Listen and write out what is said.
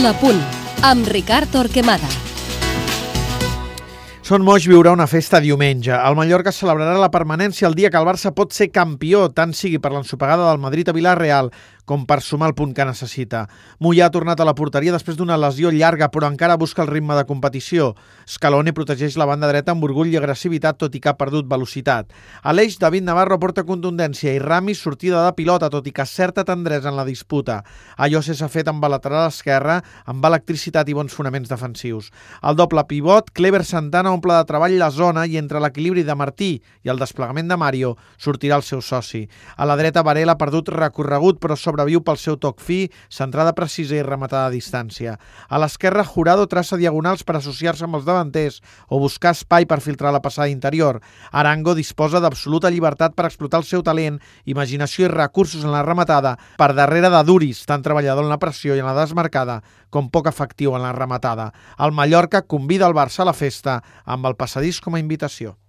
La Punt, amb Ricard Torquemada. Son Moix viurà una festa diumenge. El Mallorca celebrarà la permanència el dia que el Barça pot ser campió, tant sigui per l'ensopegada del Madrid a Villarreal com per sumar el punt que necessita. Mollà ha tornat a la porteria després d'una lesió llarga, però encara busca el ritme de competició. Scaloni protegeix la banda dreta amb orgull i agressivitat, tot i que ha perdut velocitat. A l'eix, David Navarro porta contundència i Rami sortida de pilota, tot i que certa tendresa en la disputa. Allò s'ha fet amb la lateral esquerra, amb electricitat i bons fonaments defensius. El doble pivot, Clever Santana omple de treball la zona i entre l'equilibri de Martí i el desplegament de Mario sortirà el seu soci. A la dreta, Varela ha perdut recorregut, però sobre sobreviu pel seu toc fi, centrada precisa i rematada a distància. A l'esquerra, Jurado traça diagonals per associar-se amb els davanters o buscar espai per filtrar la passada interior. Arango disposa d'absoluta llibertat per explotar el seu talent, imaginació i recursos en la rematada per darrere de Duris, tan treballador en la pressió i en la desmarcada com poc efectiu en la rematada. El Mallorca convida el Barça a la festa amb el passadís com a invitació.